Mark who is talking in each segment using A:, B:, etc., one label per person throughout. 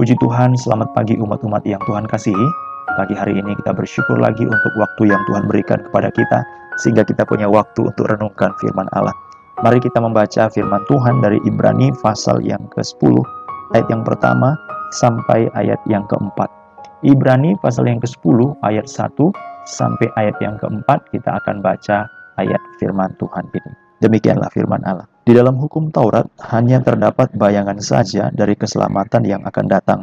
A: Puji Tuhan, selamat pagi umat-umat yang Tuhan kasihi. Pagi hari ini kita bersyukur lagi untuk waktu yang Tuhan berikan kepada kita, sehingga kita punya waktu untuk renungkan firman Allah. Mari kita membaca firman Tuhan dari Ibrani pasal yang ke-10, ayat yang pertama sampai ayat yang keempat. Ibrani pasal yang ke-10, ayat 1 sampai ayat yang keempat, kita akan baca ayat firman Tuhan ini. Demikianlah firman Allah. Di dalam hukum Taurat hanya terdapat bayangan saja dari keselamatan yang akan datang,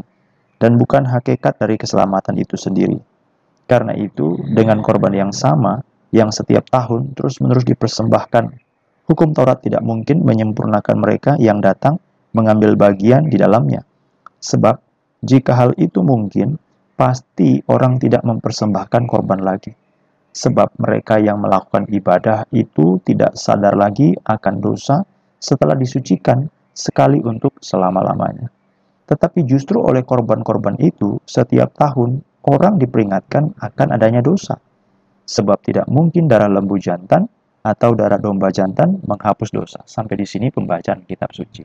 A: dan bukan hakikat dari keselamatan itu sendiri. Karena itu, dengan korban yang sama, yang setiap tahun terus-menerus dipersembahkan, hukum Taurat tidak mungkin menyempurnakan mereka yang datang mengambil bagian di dalamnya. Sebab, jika hal itu mungkin, pasti orang tidak mempersembahkan korban lagi sebab mereka yang melakukan ibadah itu tidak sadar lagi akan dosa setelah disucikan sekali untuk selama-lamanya. Tetapi justru oleh korban-korban itu, setiap tahun orang diperingatkan akan adanya dosa. Sebab tidak mungkin darah lembu jantan atau darah domba jantan menghapus dosa. Sampai di sini pembacaan kitab suci.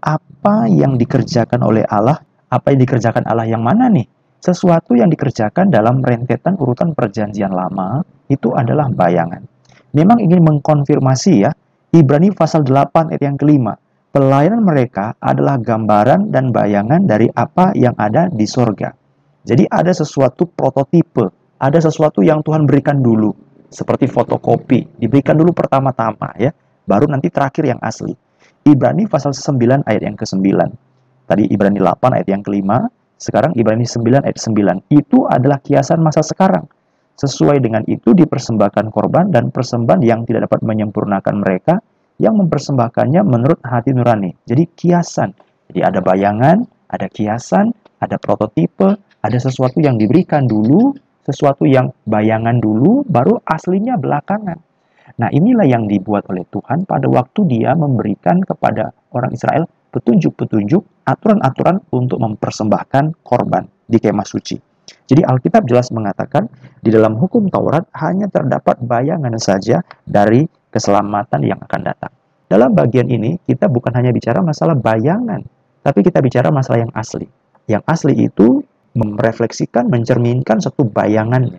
A: Apa yang dikerjakan oleh Allah? Apa yang dikerjakan Allah yang mana nih? sesuatu yang dikerjakan dalam rentetan urutan perjanjian lama itu adalah bayangan. Memang ingin mengkonfirmasi ya, Ibrani pasal 8 ayat yang kelima. Pelayanan mereka adalah gambaran dan bayangan dari apa yang ada di sorga. Jadi ada sesuatu prototipe, ada sesuatu yang Tuhan berikan dulu. Seperti fotokopi, diberikan dulu pertama-tama ya, baru nanti terakhir yang asli. Ibrani pasal 9 ayat yang ke-9. Tadi Ibrani 8 ayat yang kelima, sekarang Ibrani 9 ayat 9. Itu adalah kiasan masa sekarang. Sesuai dengan itu dipersembahkan korban dan persembahan yang tidak dapat menyempurnakan mereka yang mempersembahkannya menurut hati nurani. Jadi kiasan. Jadi ada bayangan, ada kiasan, ada prototipe, ada sesuatu yang diberikan dulu, sesuatu yang bayangan dulu, baru aslinya belakangan. Nah inilah yang dibuat oleh Tuhan pada waktu dia memberikan kepada orang Israel petunjuk-petunjuk, aturan-aturan untuk mempersembahkan korban di kemah suci. Jadi Alkitab jelas mengatakan di dalam hukum Taurat hanya terdapat bayangan saja dari keselamatan yang akan datang. Dalam bagian ini kita bukan hanya bicara masalah bayangan, tapi kita bicara masalah yang asli. Yang asli itu merefleksikan, mencerminkan satu bayangan.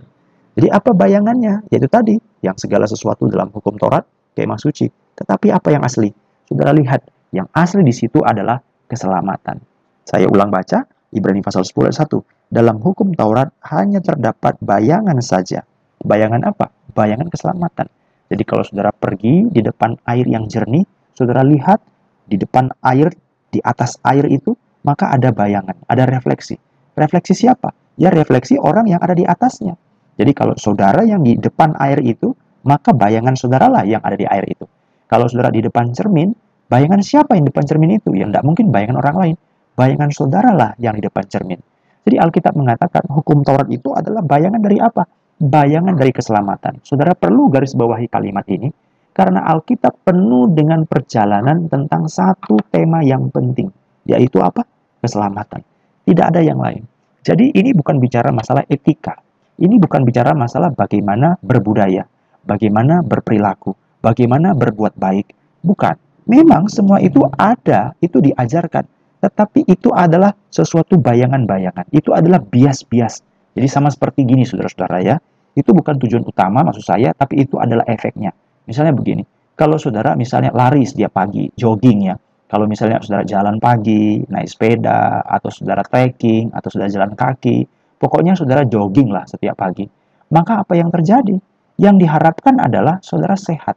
A: Jadi apa bayangannya? Yaitu tadi, yang segala sesuatu dalam hukum Taurat, kemah suci. Tetapi apa yang asli? Saudara lihat, yang asli di situ adalah keselamatan. Saya ulang baca, Ibrani pasal 10 ayat 1. Dalam hukum Taurat hanya terdapat bayangan saja. Bayangan apa? Bayangan keselamatan. Jadi kalau saudara pergi di depan air yang jernih, saudara lihat di depan air, di atas air itu, maka ada bayangan, ada refleksi. Refleksi siapa? Ya refleksi orang yang ada di atasnya. Jadi kalau saudara yang di depan air itu, maka bayangan saudaralah yang ada di air itu. Kalau saudara di depan cermin, Bayangan siapa yang di depan cermin itu? Yang tidak mungkin bayangan orang lain. Bayangan saudara lah yang di depan cermin. Jadi Alkitab mengatakan hukum Taurat itu adalah bayangan dari apa? Bayangan dari keselamatan. Saudara perlu garis bawahi kalimat ini karena Alkitab penuh dengan perjalanan tentang satu tema yang penting, yaitu apa? Keselamatan. Tidak ada yang lain. Jadi ini bukan bicara masalah etika. Ini bukan bicara masalah bagaimana berbudaya, bagaimana berperilaku, bagaimana berbuat baik. Bukan. Memang semua itu ada, itu diajarkan. Tetapi itu adalah sesuatu bayangan-bayangan. Itu adalah bias-bias. Jadi sama seperti gini saudara-saudara ya. Itu bukan tujuan utama maksud saya, tapi itu adalah efeknya. Misalnya begini, kalau saudara misalnya lari setiap pagi, jogging ya. Kalau misalnya saudara jalan pagi, naik sepeda, atau saudara trekking, atau saudara jalan kaki, pokoknya saudara jogging lah setiap pagi. Maka apa yang terjadi? Yang diharapkan adalah saudara sehat.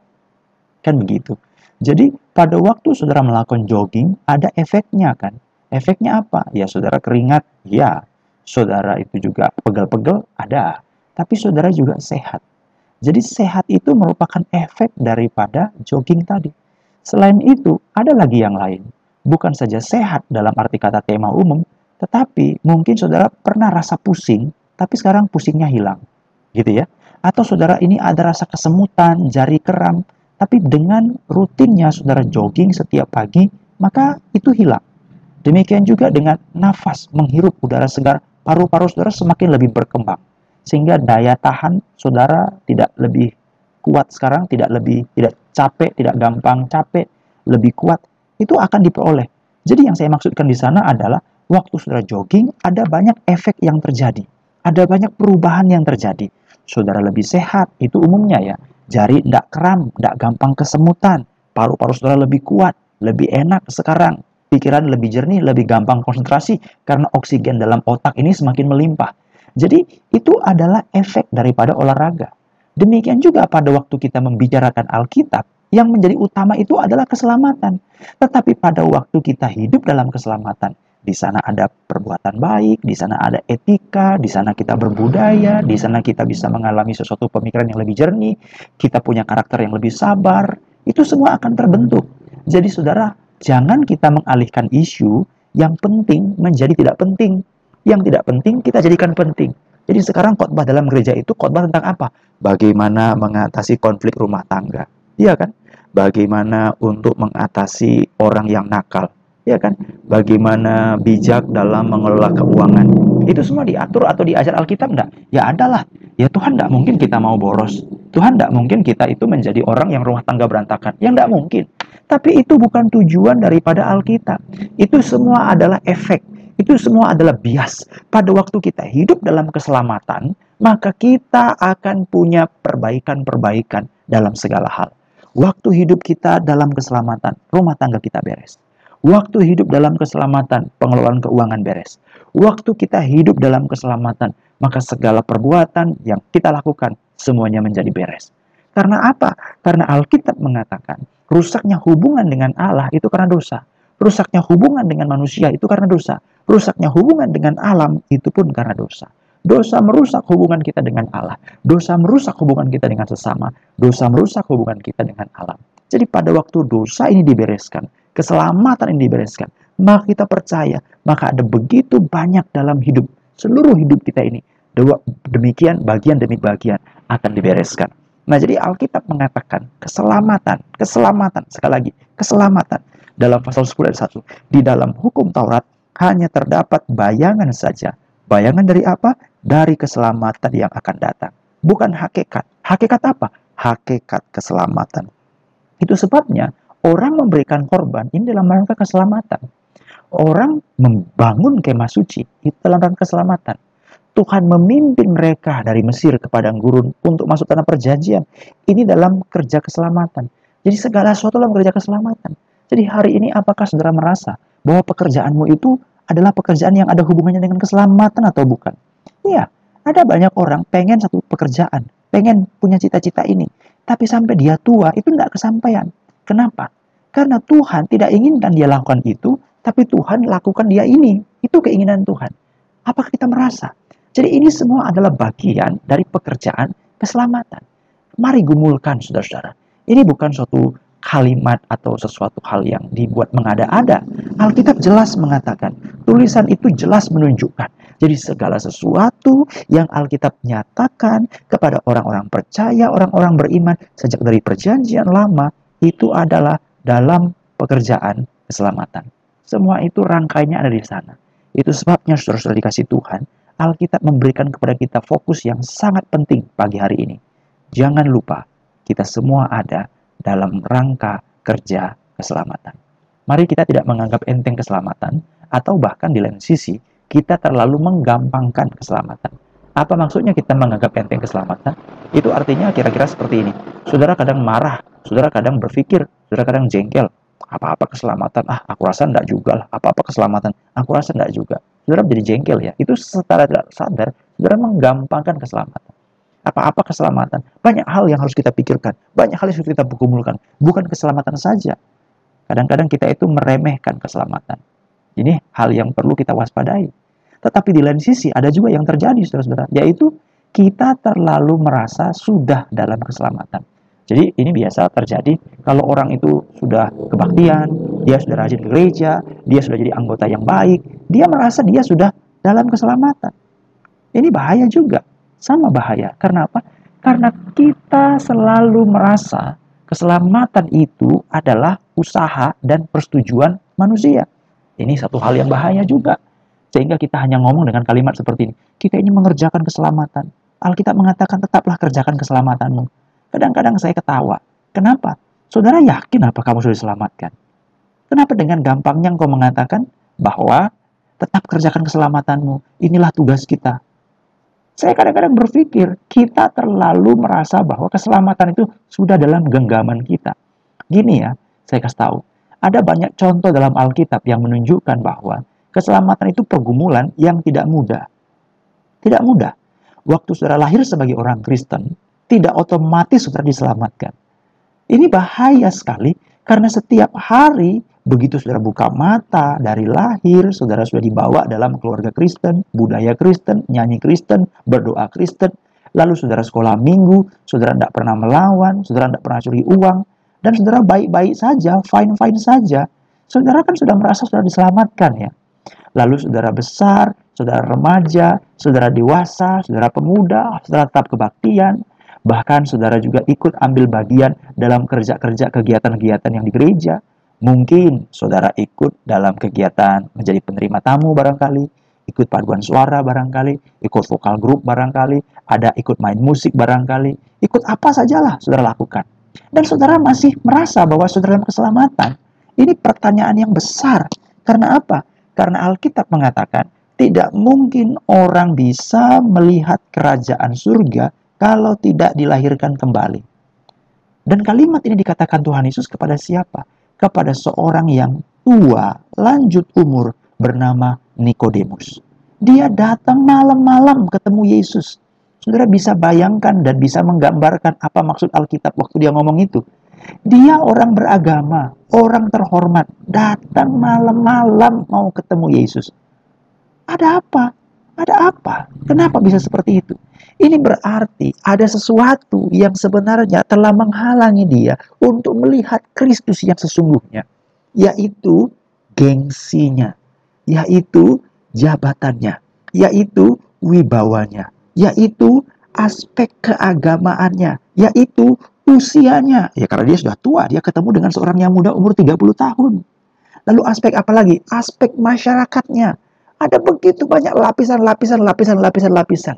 A: Kan begitu. Jadi pada waktu saudara melakukan jogging ada efeknya kan. Efeknya apa? Ya saudara keringat, ya. Saudara itu juga pegel-pegel, ada. Tapi saudara juga sehat. Jadi sehat itu merupakan efek daripada jogging tadi. Selain itu, ada lagi yang lain. Bukan saja sehat dalam arti kata tema umum, tetapi mungkin saudara pernah rasa pusing, tapi sekarang pusingnya hilang. Gitu ya. Atau saudara ini ada rasa kesemutan, jari keram, tapi dengan rutinnya saudara jogging setiap pagi, maka itu hilang. Demikian juga dengan nafas, menghirup udara segar, paru-paru saudara semakin lebih berkembang. Sehingga daya tahan saudara tidak lebih kuat sekarang, tidak lebih tidak capek, tidak gampang capek, lebih kuat. Itu akan diperoleh. Jadi yang saya maksudkan di sana adalah Waktu saudara jogging, ada banyak efek yang terjadi. Ada banyak perubahan yang terjadi. Saudara lebih sehat, itu umumnya ya. Jari tidak kram, tidak gampang kesemutan. Paru-paru saudara lebih kuat, lebih enak sekarang. Pikiran lebih jernih, lebih gampang konsentrasi karena oksigen dalam otak ini semakin melimpah. Jadi itu adalah efek daripada olahraga. Demikian juga pada waktu kita membicarakan Alkitab, yang menjadi utama itu adalah keselamatan. Tetapi pada waktu kita hidup dalam keselamatan, di sana ada perbuatan baik, di sana ada etika, di sana kita berbudaya, di sana kita bisa mengalami sesuatu pemikiran yang lebih jernih, kita punya karakter yang lebih sabar, itu semua akan terbentuk. Jadi saudara, jangan kita mengalihkan isu yang penting menjadi tidak penting. Yang tidak penting kita jadikan penting. Jadi sekarang khotbah dalam gereja itu khotbah tentang apa? Bagaimana mengatasi konflik rumah tangga. Iya kan? Bagaimana untuk mengatasi orang yang nakal. Ya kan? Bagaimana bijak dalam mengelola keuangan. Itu semua diatur atau diajar Alkitab enggak? Ya adalah. Ya Tuhan enggak mungkin kita mau boros. Tuhan enggak mungkin kita itu menjadi orang yang rumah tangga berantakan. Ya enggak mungkin. Tapi itu bukan tujuan daripada Alkitab. Itu semua adalah efek itu semua adalah bias. Pada waktu kita hidup dalam keselamatan, maka kita akan punya perbaikan-perbaikan dalam segala hal. Waktu hidup kita dalam keselamatan, rumah tangga kita beres. Waktu hidup dalam keselamatan, pengelolaan keuangan beres. Waktu kita hidup dalam keselamatan, maka segala perbuatan yang kita lakukan semuanya menjadi beres. Karena apa? Karena Alkitab mengatakan, rusaknya hubungan dengan Allah itu karena dosa. Rusaknya hubungan dengan manusia itu karena dosa. Rusaknya hubungan dengan alam itu pun karena dosa. Dosa merusak hubungan kita dengan Allah. Dosa merusak hubungan kita dengan sesama. Dosa merusak hubungan kita dengan alam. Jadi pada waktu dosa ini dibereskan, keselamatan ini dibereskan, maka kita percaya, maka ada begitu banyak dalam hidup, seluruh hidup kita ini, demikian bagian demi bagian akan dibereskan. Nah, jadi Alkitab mengatakan keselamatan, keselamatan, sekali lagi, keselamatan. Dalam pasal 10 ayat 1, di dalam hukum Taurat hanya terdapat bayangan saja. Bayangan dari apa? Dari keselamatan yang akan datang. Bukan hakikat. Hakikat apa? Hakikat keselamatan. Itu sebabnya orang memberikan korban ini dalam rangka keselamatan. Orang membangun kemah suci itu dalam rangka keselamatan. Tuhan memimpin mereka dari Mesir ke padang gurun untuk masuk tanah perjanjian. Ini dalam kerja keselamatan. Jadi segala sesuatu dalam kerja keselamatan. Jadi hari ini apakah saudara merasa bahwa pekerjaanmu itu adalah pekerjaan yang ada hubungannya dengan keselamatan atau bukan. Iya, ada banyak orang pengen satu pekerjaan, pengen punya cita-cita ini, tapi sampai dia tua itu tidak kesampaian. Kenapa? Karena Tuhan tidak inginkan dia lakukan itu, tapi Tuhan lakukan dia ini. Itu keinginan Tuhan. Apakah kita merasa? Jadi ini semua adalah bagian dari pekerjaan keselamatan. Mari gumulkan saudara-saudara. Ini bukan suatu kalimat atau sesuatu hal yang dibuat mengada-ada. Alkitab jelas mengatakan, tulisan itu jelas menunjukkan. Jadi segala sesuatu yang Alkitab nyatakan kepada orang-orang percaya, orang-orang beriman sejak dari perjanjian lama itu adalah dalam pekerjaan keselamatan. Semua itu rangkainya ada di sana. Itu sebabnya saudara-saudara dikasih Tuhan, Alkitab memberikan kepada kita fokus yang sangat penting pagi hari ini. Jangan lupa, kita semua ada dalam rangka kerja keselamatan. Mari kita tidak menganggap enteng keselamatan, atau bahkan di lain sisi, kita terlalu menggampangkan keselamatan. Apa maksudnya kita menganggap enteng keselamatan? Itu artinya kira-kira seperti ini. Saudara kadang marah, saudara kadang berpikir, saudara kadang jengkel. Apa-apa keselamatan, ah aku rasa enggak juga lah. Apa-apa keselamatan, aku rasa enggak juga. Saudara menjadi jengkel ya. Itu secara tidak sadar, saudara menggampangkan keselamatan apa-apa keselamatan. Banyak hal yang harus kita pikirkan, banyak hal yang harus kita kumpulkan. Bukan keselamatan saja. Kadang-kadang kita itu meremehkan keselamatan. Ini hal yang perlu kita waspadai. Tetapi di lain sisi ada juga yang terjadi, saudara-saudara, yaitu kita terlalu merasa sudah dalam keselamatan. Jadi ini biasa terjadi kalau orang itu sudah kebaktian, dia sudah rajin gereja, dia sudah jadi anggota yang baik, dia merasa dia sudah dalam keselamatan. Ini bahaya juga sama bahaya. Karena apa? Karena kita selalu merasa keselamatan itu adalah usaha dan persetujuan manusia. Ini satu hal yang bahaya juga. Sehingga kita hanya ngomong dengan kalimat seperti ini. Kita ini mengerjakan keselamatan. Alkitab mengatakan tetaplah kerjakan keselamatanmu. Kadang-kadang saya ketawa. Kenapa? Saudara yakin apa kamu sudah diselamatkan? Kenapa dengan gampangnya engkau mengatakan bahwa tetap kerjakan keselamatanmu. Inilah tugas kita. Saya kadang-kadang berpikir kita terlalu merasa bahwa keselamatan itu sudah dalam genggaman kita. Gini ya, saya kasih tahu. Ada banyak contoh dalam Alkitab yang menunjukkan bahwa keselamatan itu pergumulan yang tidak mudah. Tidak mudah. Waktu saudara lahir sebagai orang Kristen, tidak otomatis saudara diselamatkan. Ini bahaya sekali karena setiap hari Begitu saudara buka mata dari lahir, saudara sudah dibawa dalam keluarga Kristen, budaya Kristen, nyanyi Kristen, berdoa Kristen. Lalu saudara sekolah minggu, saudara tidak pernah melawan, saudara tidak pernah curi uang, dan saudara baik-baik saja, fine-fine saja. Saudara kan sudah merasa sudah diselamatkan ya. Lalu saudara besar, saudara remaja, saudara dewasa, saudara pemuda, saudara tetap kebaktian, bahkan saudara juga ikut ambil bagian dalam kerja-kerja kegiatan-kegiatan yang di gereja Mungkin saudara ikut dalam kegiatan menjadi penerima tamu barangkali, ikut paduan suara barangkali, ikut vokal grup barangkali, ada ikut main musik barangkali, ikut apa sajalah saudara lakukan. Dan saudara masih merasa bahwa saudara dalam keselamatan. Ini pertanyaan yang besar. Karena apa? Karena Alkitab mengatakan, tidak mungkin orang bisa melihat kerajaan surga kalau tidak dilahirkan kembali. Dan kalimat ini dikatakan Tuhan Yesus kepada siapa? Kepada seorang yang tua, lanjut umur, bernama Nikodemus. Dia datang malam-malam ketemu Yesus. Saudara bisa bayangkan dan bisa menggambarkan apa maksud Alkitab waktu dia ngomong itu. Dia orang beragama, orang terhormat, datang malam-malam mau ketemu Yesus. Ada apa? Ada apa? Kenapa bisa seperti itu? Ini berarti ada sesuatu yang sebenarnya telah menghalangi dia untuk melihat Kristus yang sesungguhnya, yaitu gengsinya, yaitu jabatannya, yaitu wibawanya, yaitu aspek keagamaannya, yaitu usianya. Ya karena dia sudah tua, dia ketemu dengan seorang yang muda umur 30 tahun. Lalu aspek apa lagi? Aspek masyarakatnya. Ada begitu banyak lapisan, lapisan, lapisan, lapisan, lapisan.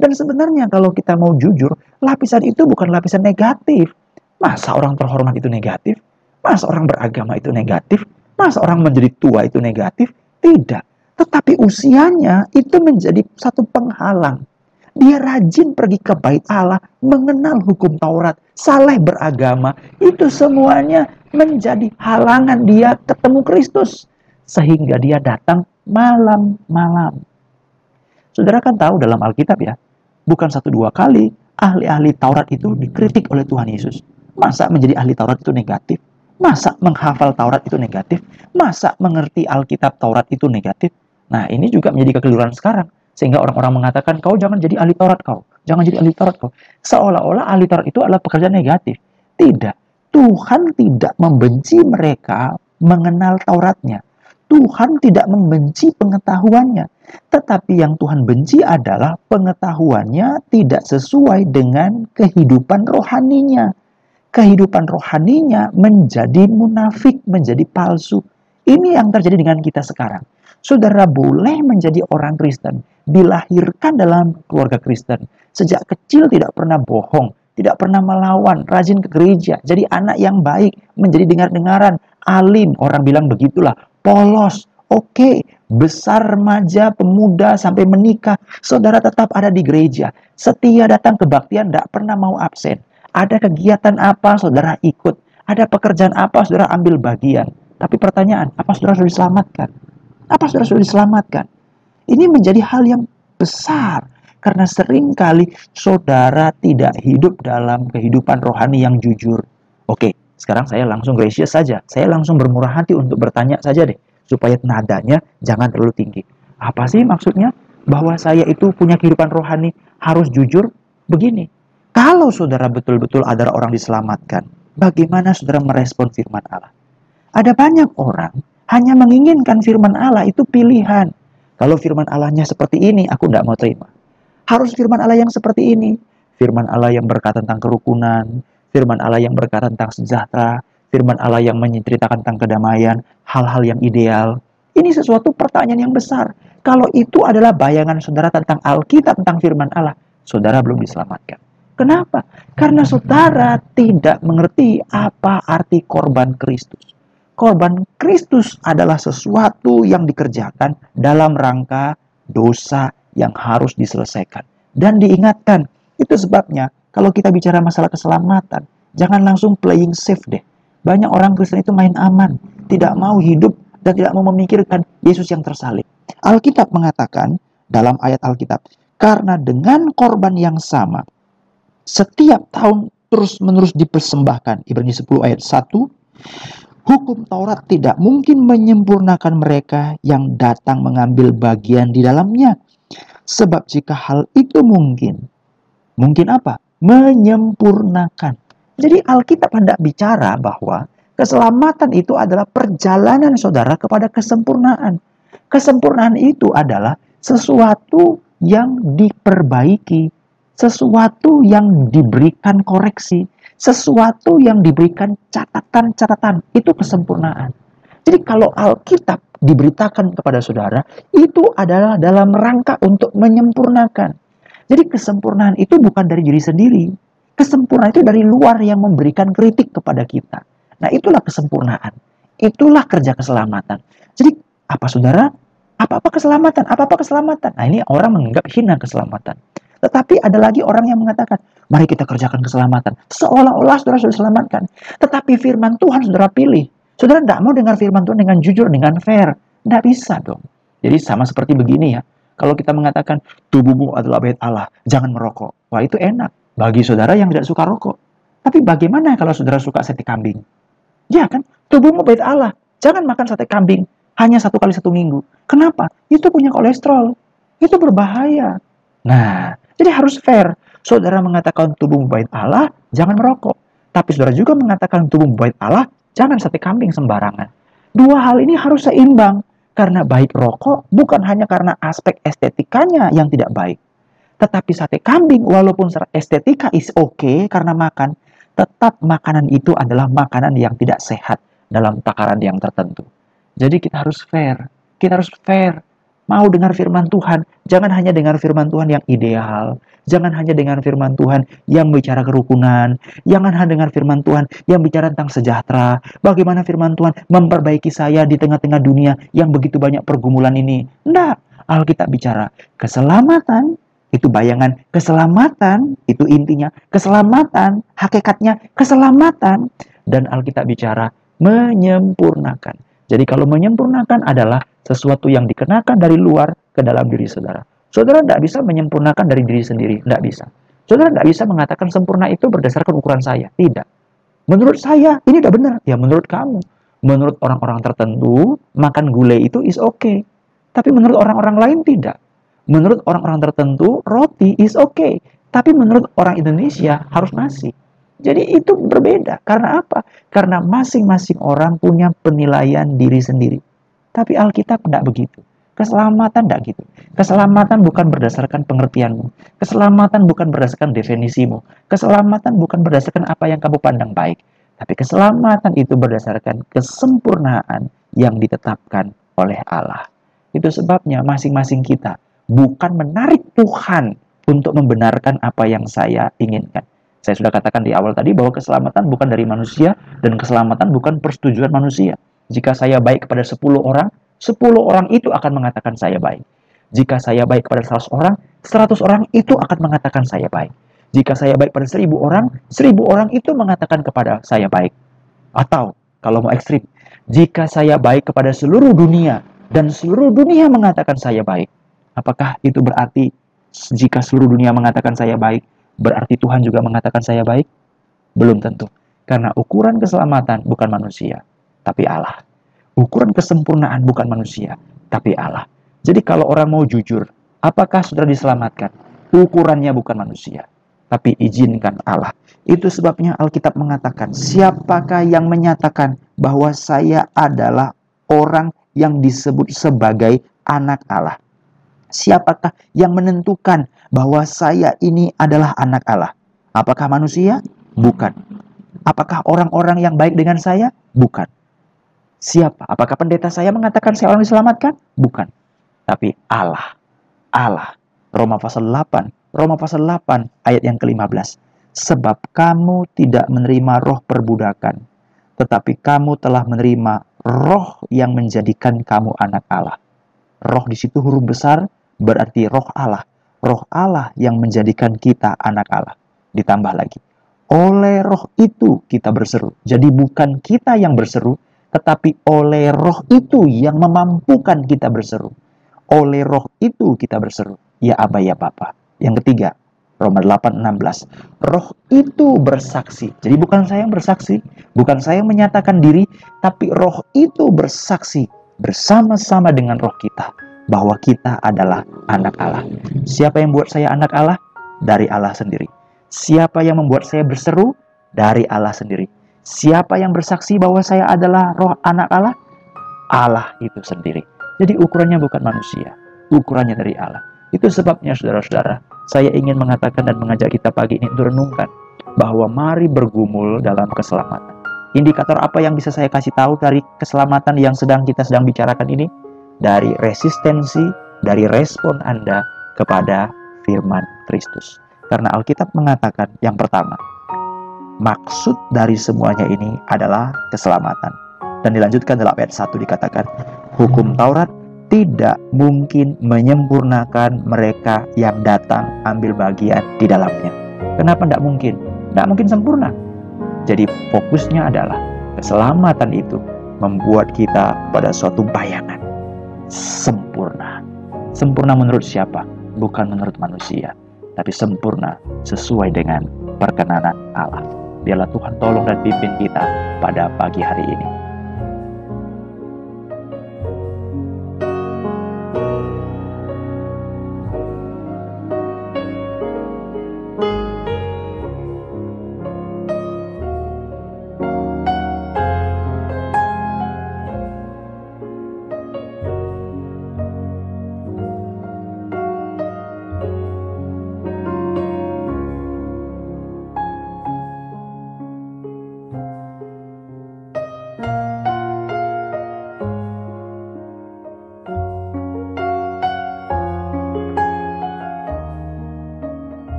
A: Dan sebenarnya kalau kita mau jujur, lapisan itu bukan lapisan negatif. Masa orang terhormat itu negatif? Masa orang beragama itu negatif? Masa orang menjadi tua itu negatif? Tidak. Tetapi usianya itu menjadi satu penghalang. Dia rajin pergi ke bait Allah, mengenal hukum Taurat, saleh beragama. Itu semuanya menjadi halangan dia ketemu Kristus. Sehingga dia datang malam-malam. Saudara kan tahu dalam Alkitab ya, bukan satu dua kali ahli-ahli Taurat itu dikritik oleh Tuhan Yesus. Masa menjadi ahli Taurat itu negatif? Masa menghafal Taurat itu negatif? Masa mengerti Alkitab Taurat itu negatif? Nah, ini juga menjadi kekeliruan sekarang. Sehingga orang-orang mengatakan, kau jangan jadi ahli Taurat kau. Jangan jadi ahli Taurat kau. Seolah-olah ahli Taurat itu adalah pekerjaan negatif. Tidak. Tuhan tidak membenci mereka mengenal Tauratnya. Tuhan tidak membenci pengetahuannya. Tetapi yang Tuhan benci adalah pengetahuannya tidak sesuai dengan kehidupan rohaninya. Kehidupan rohaninya menjadi munafik, menjadi palsu. Ini yang terjadi dengan kita sekarang. Saudara boleh menjadi orang Kristen, dilahirkan dalam keluarga Kristen. Sejak kecil tidak pernah bohong, tidak pernah melawan, rajin ke gereja, jadi anak yang baik, menjadi dengar-dengaran, alim. Orang bilang begitulah, polos, oke, okay. besar remaja, pemuda sampai menikah, saudara tetap ada di gereja. Setia datang kebaktian, tidak pernah mau absen. Ada kegiatan apa, saudara ikut. Ada pekerjaan apa, saudara ambil bagian. Tapi pertanyaan, apa saudara sudah diselamatkan? Apa saudara sudah diselamatkan? Ini menjadi hal yang besar. Karena sering kali saudara tidak hidup dalam kehidupan rohani yang jujur. Oke, sekarang saya langsung gracious saja. Saya langsung bermurah hati untuk bertanya saja deh. Supaya nadanya jangan terlalu tinggi. Apa sih maksudnya? Bahwa saya itu punya kehidupan rohani harus jujur? Begini. Kalau saudara betul-betul ada orang diselamatkan, bagaimana saudara merespon firman Allah? Ada banyak orang hanya menginginkan firman Allah itu pilihan. Kalau firman Allahnya seperti ini, aku tidak mau terima. Harus firman Allah yang seperti ini. Firman Allah yang berkata tentang kerukunan, firman Allah yang berkata tentang sejahtera, firman Allah yang menceritakan tentang kedamaian, hal-hal yang ideal. Ini sesuatu pertanyaan yang besar. Kalau itu adalah bayangan saudara tentang Alkitab, tentang firman Allah, saudara belum diselamatkan. Kenapa? Karena saudara tidak mengerti apa arti korban Kristus. korban Kristus adalah sesuatu yang dikerjakan dalam rangka dosa yang harus diselesaikan. Dan diingatkan, itu sebabnya kalau kita bicara masalah keselamatan, jangan langsung playing safe deh. Banyak orang Kristen itu main aman, tidak mau hidup dan tidak mau memikirkan Yesus yang tersalib. Alkitab mengatakan dalam ayat Alkitab, karena dengan korban yang sama, setiap tahun terus-menerus dipersembahkan. Ibrani 10 ayat 1, hukum Taurat tidak mungkin menyempurnakan mereka yang datang mengambil bagian di dalamnya. Sebab jika hal itu mungkin, mungkin apa? Menyempurnakan. Jadi Alkitab hendak bicara bahwa keselamatan itu adalah perjalanan saudara kepada kesempurnaan. Kesempurnaan itu adalah sesuatu yang diperbaiki, sesuatu yang diberikan koreksi, sesuatu yang diberikan catatan-catatan. Itu kesempurnaan. Jadi kalau Alkitab diberitakan kepada saudara, itu adalah dalam rangka untuk menyempurnakan. Jadi kesempurnaan itu bukan dari diri sendiri, Kesempurnaan itu dari luar yang memberikan kritik kepada kita. Nah, itulah kesempurnaan. Itulah kerja keselamatan. Jadi, apa saudara? Apa-apa keselamatan? Apa-apa keselamatan? Nah, ini orang menganggap hina keselamatan. Tetapi ada lagi orang yang mengatakan, mari kita kerjakan keselamatan. Seolah-olah saudara sudah diselamatkan. Tetapi firman Tuhan saudara pilih. Saudara tidak mau dengar firman Tuhan dengan jujur, dengan fair. Tidak bisa dong. Jadi sama seperti begini ya. Kalau kita mengatakan, tubuhmu adalah bait Allah, jangan merokok. Wah itu enak bagi saudara yang tidak suka rokok. Tapi bagaimana kalau saudara suka sate kambing? Ya kan, tubuhmu bait Allah. Jangan makan sate kambing hanya satu kali satu minggu. Kenapa? Itu punya kolesterol. Itu berbahaya. Nah, jadi harus fair. Saudara mengatakan tubuhmu bait Allah, jangan merokok. Tapi saudara juga mengatakan tubuhmu bait Allah, jangan sate kambing sembarangan. Dua hal ini harus seimbang. Karena baik rokok bukan hanya karena aspek estetikanya yang tidak baik tetapi sate kambing walaupun secara estetika is oke okay karena makan, tetap makanan itu adalah makanan yang tidak sehat dalam takaran yang tertentu. Jadi kita harus fair. Kita harus fair. Mau dengar firman Tuhan, jangan hanya dengar firman Tuhan yang ideal. Jangan hanya dengar firman Tuhan yang bicara kerukunan. Jangan hanya dengar firman Tuhan yang bicara tentang sejahtera. Bagaimana firman Tuhan memperbaiki saya di tengah-tengah dunia yang begitu banyak pergumulan ini. Tidak. Alkitab bicara keselamatan, itu bayangan keselamatan, itu intinya keselamatan, hakikatnya keselamatan. Dan Alkitab bicara menyempurnakan. Jadi kalau menyempurnakan adalah sesuatu yang dikenakan dari luar ke dalam diri saudara. Saudara tidak bisa menyempurnakan dari diri sendiri, tidak bisa. Saudara tidak bisa mengatakan sempurna itu berdasarkan ukuran saya, tidak. Menurut saya ini tidak benar, ya menurut kamu. Menurut orang-orang tertentu, makan gulai itu is okay. Tapi menurut orang-orang lain tidak. Menurut orang-orang tertentu, roti is okay. Tapi menurut orang Indonesia harus nasi. Jadi itu berbeda. Karena apa? Karena masing-masing orang punya penilaian diri sendiri. Tapi Alkitab tidak begitu. Keselamatan tidak gitu. Keselamatan bukan berdasarkan pengertianmu. Keselamatan bukan berdasarkan definisimu. Keselamatan bukan berdasarkan apa yang kamu pandang baik. Tapi keselamatan itu berdasarkan kesempurnaan yang ditetapkan oleh Allah. Itu sebabnya masing-masing kita bukan menarik Tuhan untuk membenarkan apa yang saya inginkan. Saya sudah katakan di awal tadi bahwa keselamatan bukan dari manusia dan keselamatan bukan persetujuan manusia. Jika saya baik kepada 10 orang, 10 orang itu akan mengatakan saya baik. Jika saya baik kepada 100 orang, 100 orang itu akan mengatakan saya baik. Jika saya baik pada 1000 orang, 1000 orang itu mengatakan kepada saya baik. Atau kalau mau ekstrim, jika saya baik kepada seluruh dunia dan seluruh dunia mengatakan saya baik, Apakah itu berarti jika seluruh dunia mengatakan saya baik, berarti Tuhan juga mengatakan saya baik? Belum tentu. Karena ukuran keselamatan bukan manusia, tapi Allah. Ukuran kesempurnaan bukan manusia, tapi Allah. Jadi kalau orang mau jujur, apakah sudah diselamatkan? Ukurannya bukan manusia, tapi izinkan Allah. Itu sebabnya Alkitab mengatakan, siapakah yang menyatakan bahwa saya adalah orang yang disebut sebagai anak Allah? Siapakah yang menentukan bahwa saya ini adalah anak Allah? Apakah manusia? Bukan. Apakah orang-orang yang baik dengan saya? Bukan. Siapa? Apakah pendeta saya mengatakan saya orang diselamatkan? Bukan. Tapi Allah. Allah. Roma pasal 8. Roma pasal 8 ayat yang ke-15. Sebab kamu tidak menerima roh perbudakan, tetapi kamu telah menerima roh yang menjadikan kamu anak Allah. Roh di situ huruf besar berarti roh Allah. Roh Allah yang menjadikan kita anak Allah. Ditambah lagi, oleh roh itu kita berseru. Jadi bukan kita yang berseru, tetapi oleh roh itu yang memampukan kita berseru. Oleh roh itu kita berseru. Ya Aba ya Papa. Yang ketiga, Roma 8:16. Roh itu bersaksi. Jadi bukan saya yang bersaksi, bukan saya yang menyatakan diri, tapi roh itu bersaksi bersama-sama dengan roh kita bahwa kita adalah anak Allah. Siapa yang buat saya anak Allah? Dari Allah sendiri. Siapa yang membuat saya berseru? Dari Allah sendiri. Siapa yang bersaksi bahwa saya adalah roh anak Allah? Allah itu sendiri. Jadi ukurannya bukan manusia, ukurannya dari Allah. Itu sebabnya saudara-saudara, saya ingin mengatakan dan mengajak kita pagi ini untuk renungkan bahwa mari bergumul dalam keselamatan. Indikator apa yang bisa saya kasih tahu dari keselamatan yang sedang kita sedang bicarakan ini? Dari resistensi, dari respon Anda kepada firman Kristus. Karena Alkitab mengatakan yang pertama, maksud dari semuanya ini adalah keselamatan. Dan dilanjutkan dalam ayat 1 dikatakan, hukum Taurat tidak mungkin menyempurnakan mereka yang datang ambil bagian di dalamnya. Kenapa tidak mungkin? Tidak mungkin sempurna. Jadi fokusnya adalah keselamatan itu membuat kita pada suatu bayangan sempurna. Sempurna menurut siapa? Bukan menurut manusia tapi sempurna sesuai dengan perkenanan Allah. Biarlah Tuhan tolong dan pimpin kita pada pagi hari ini.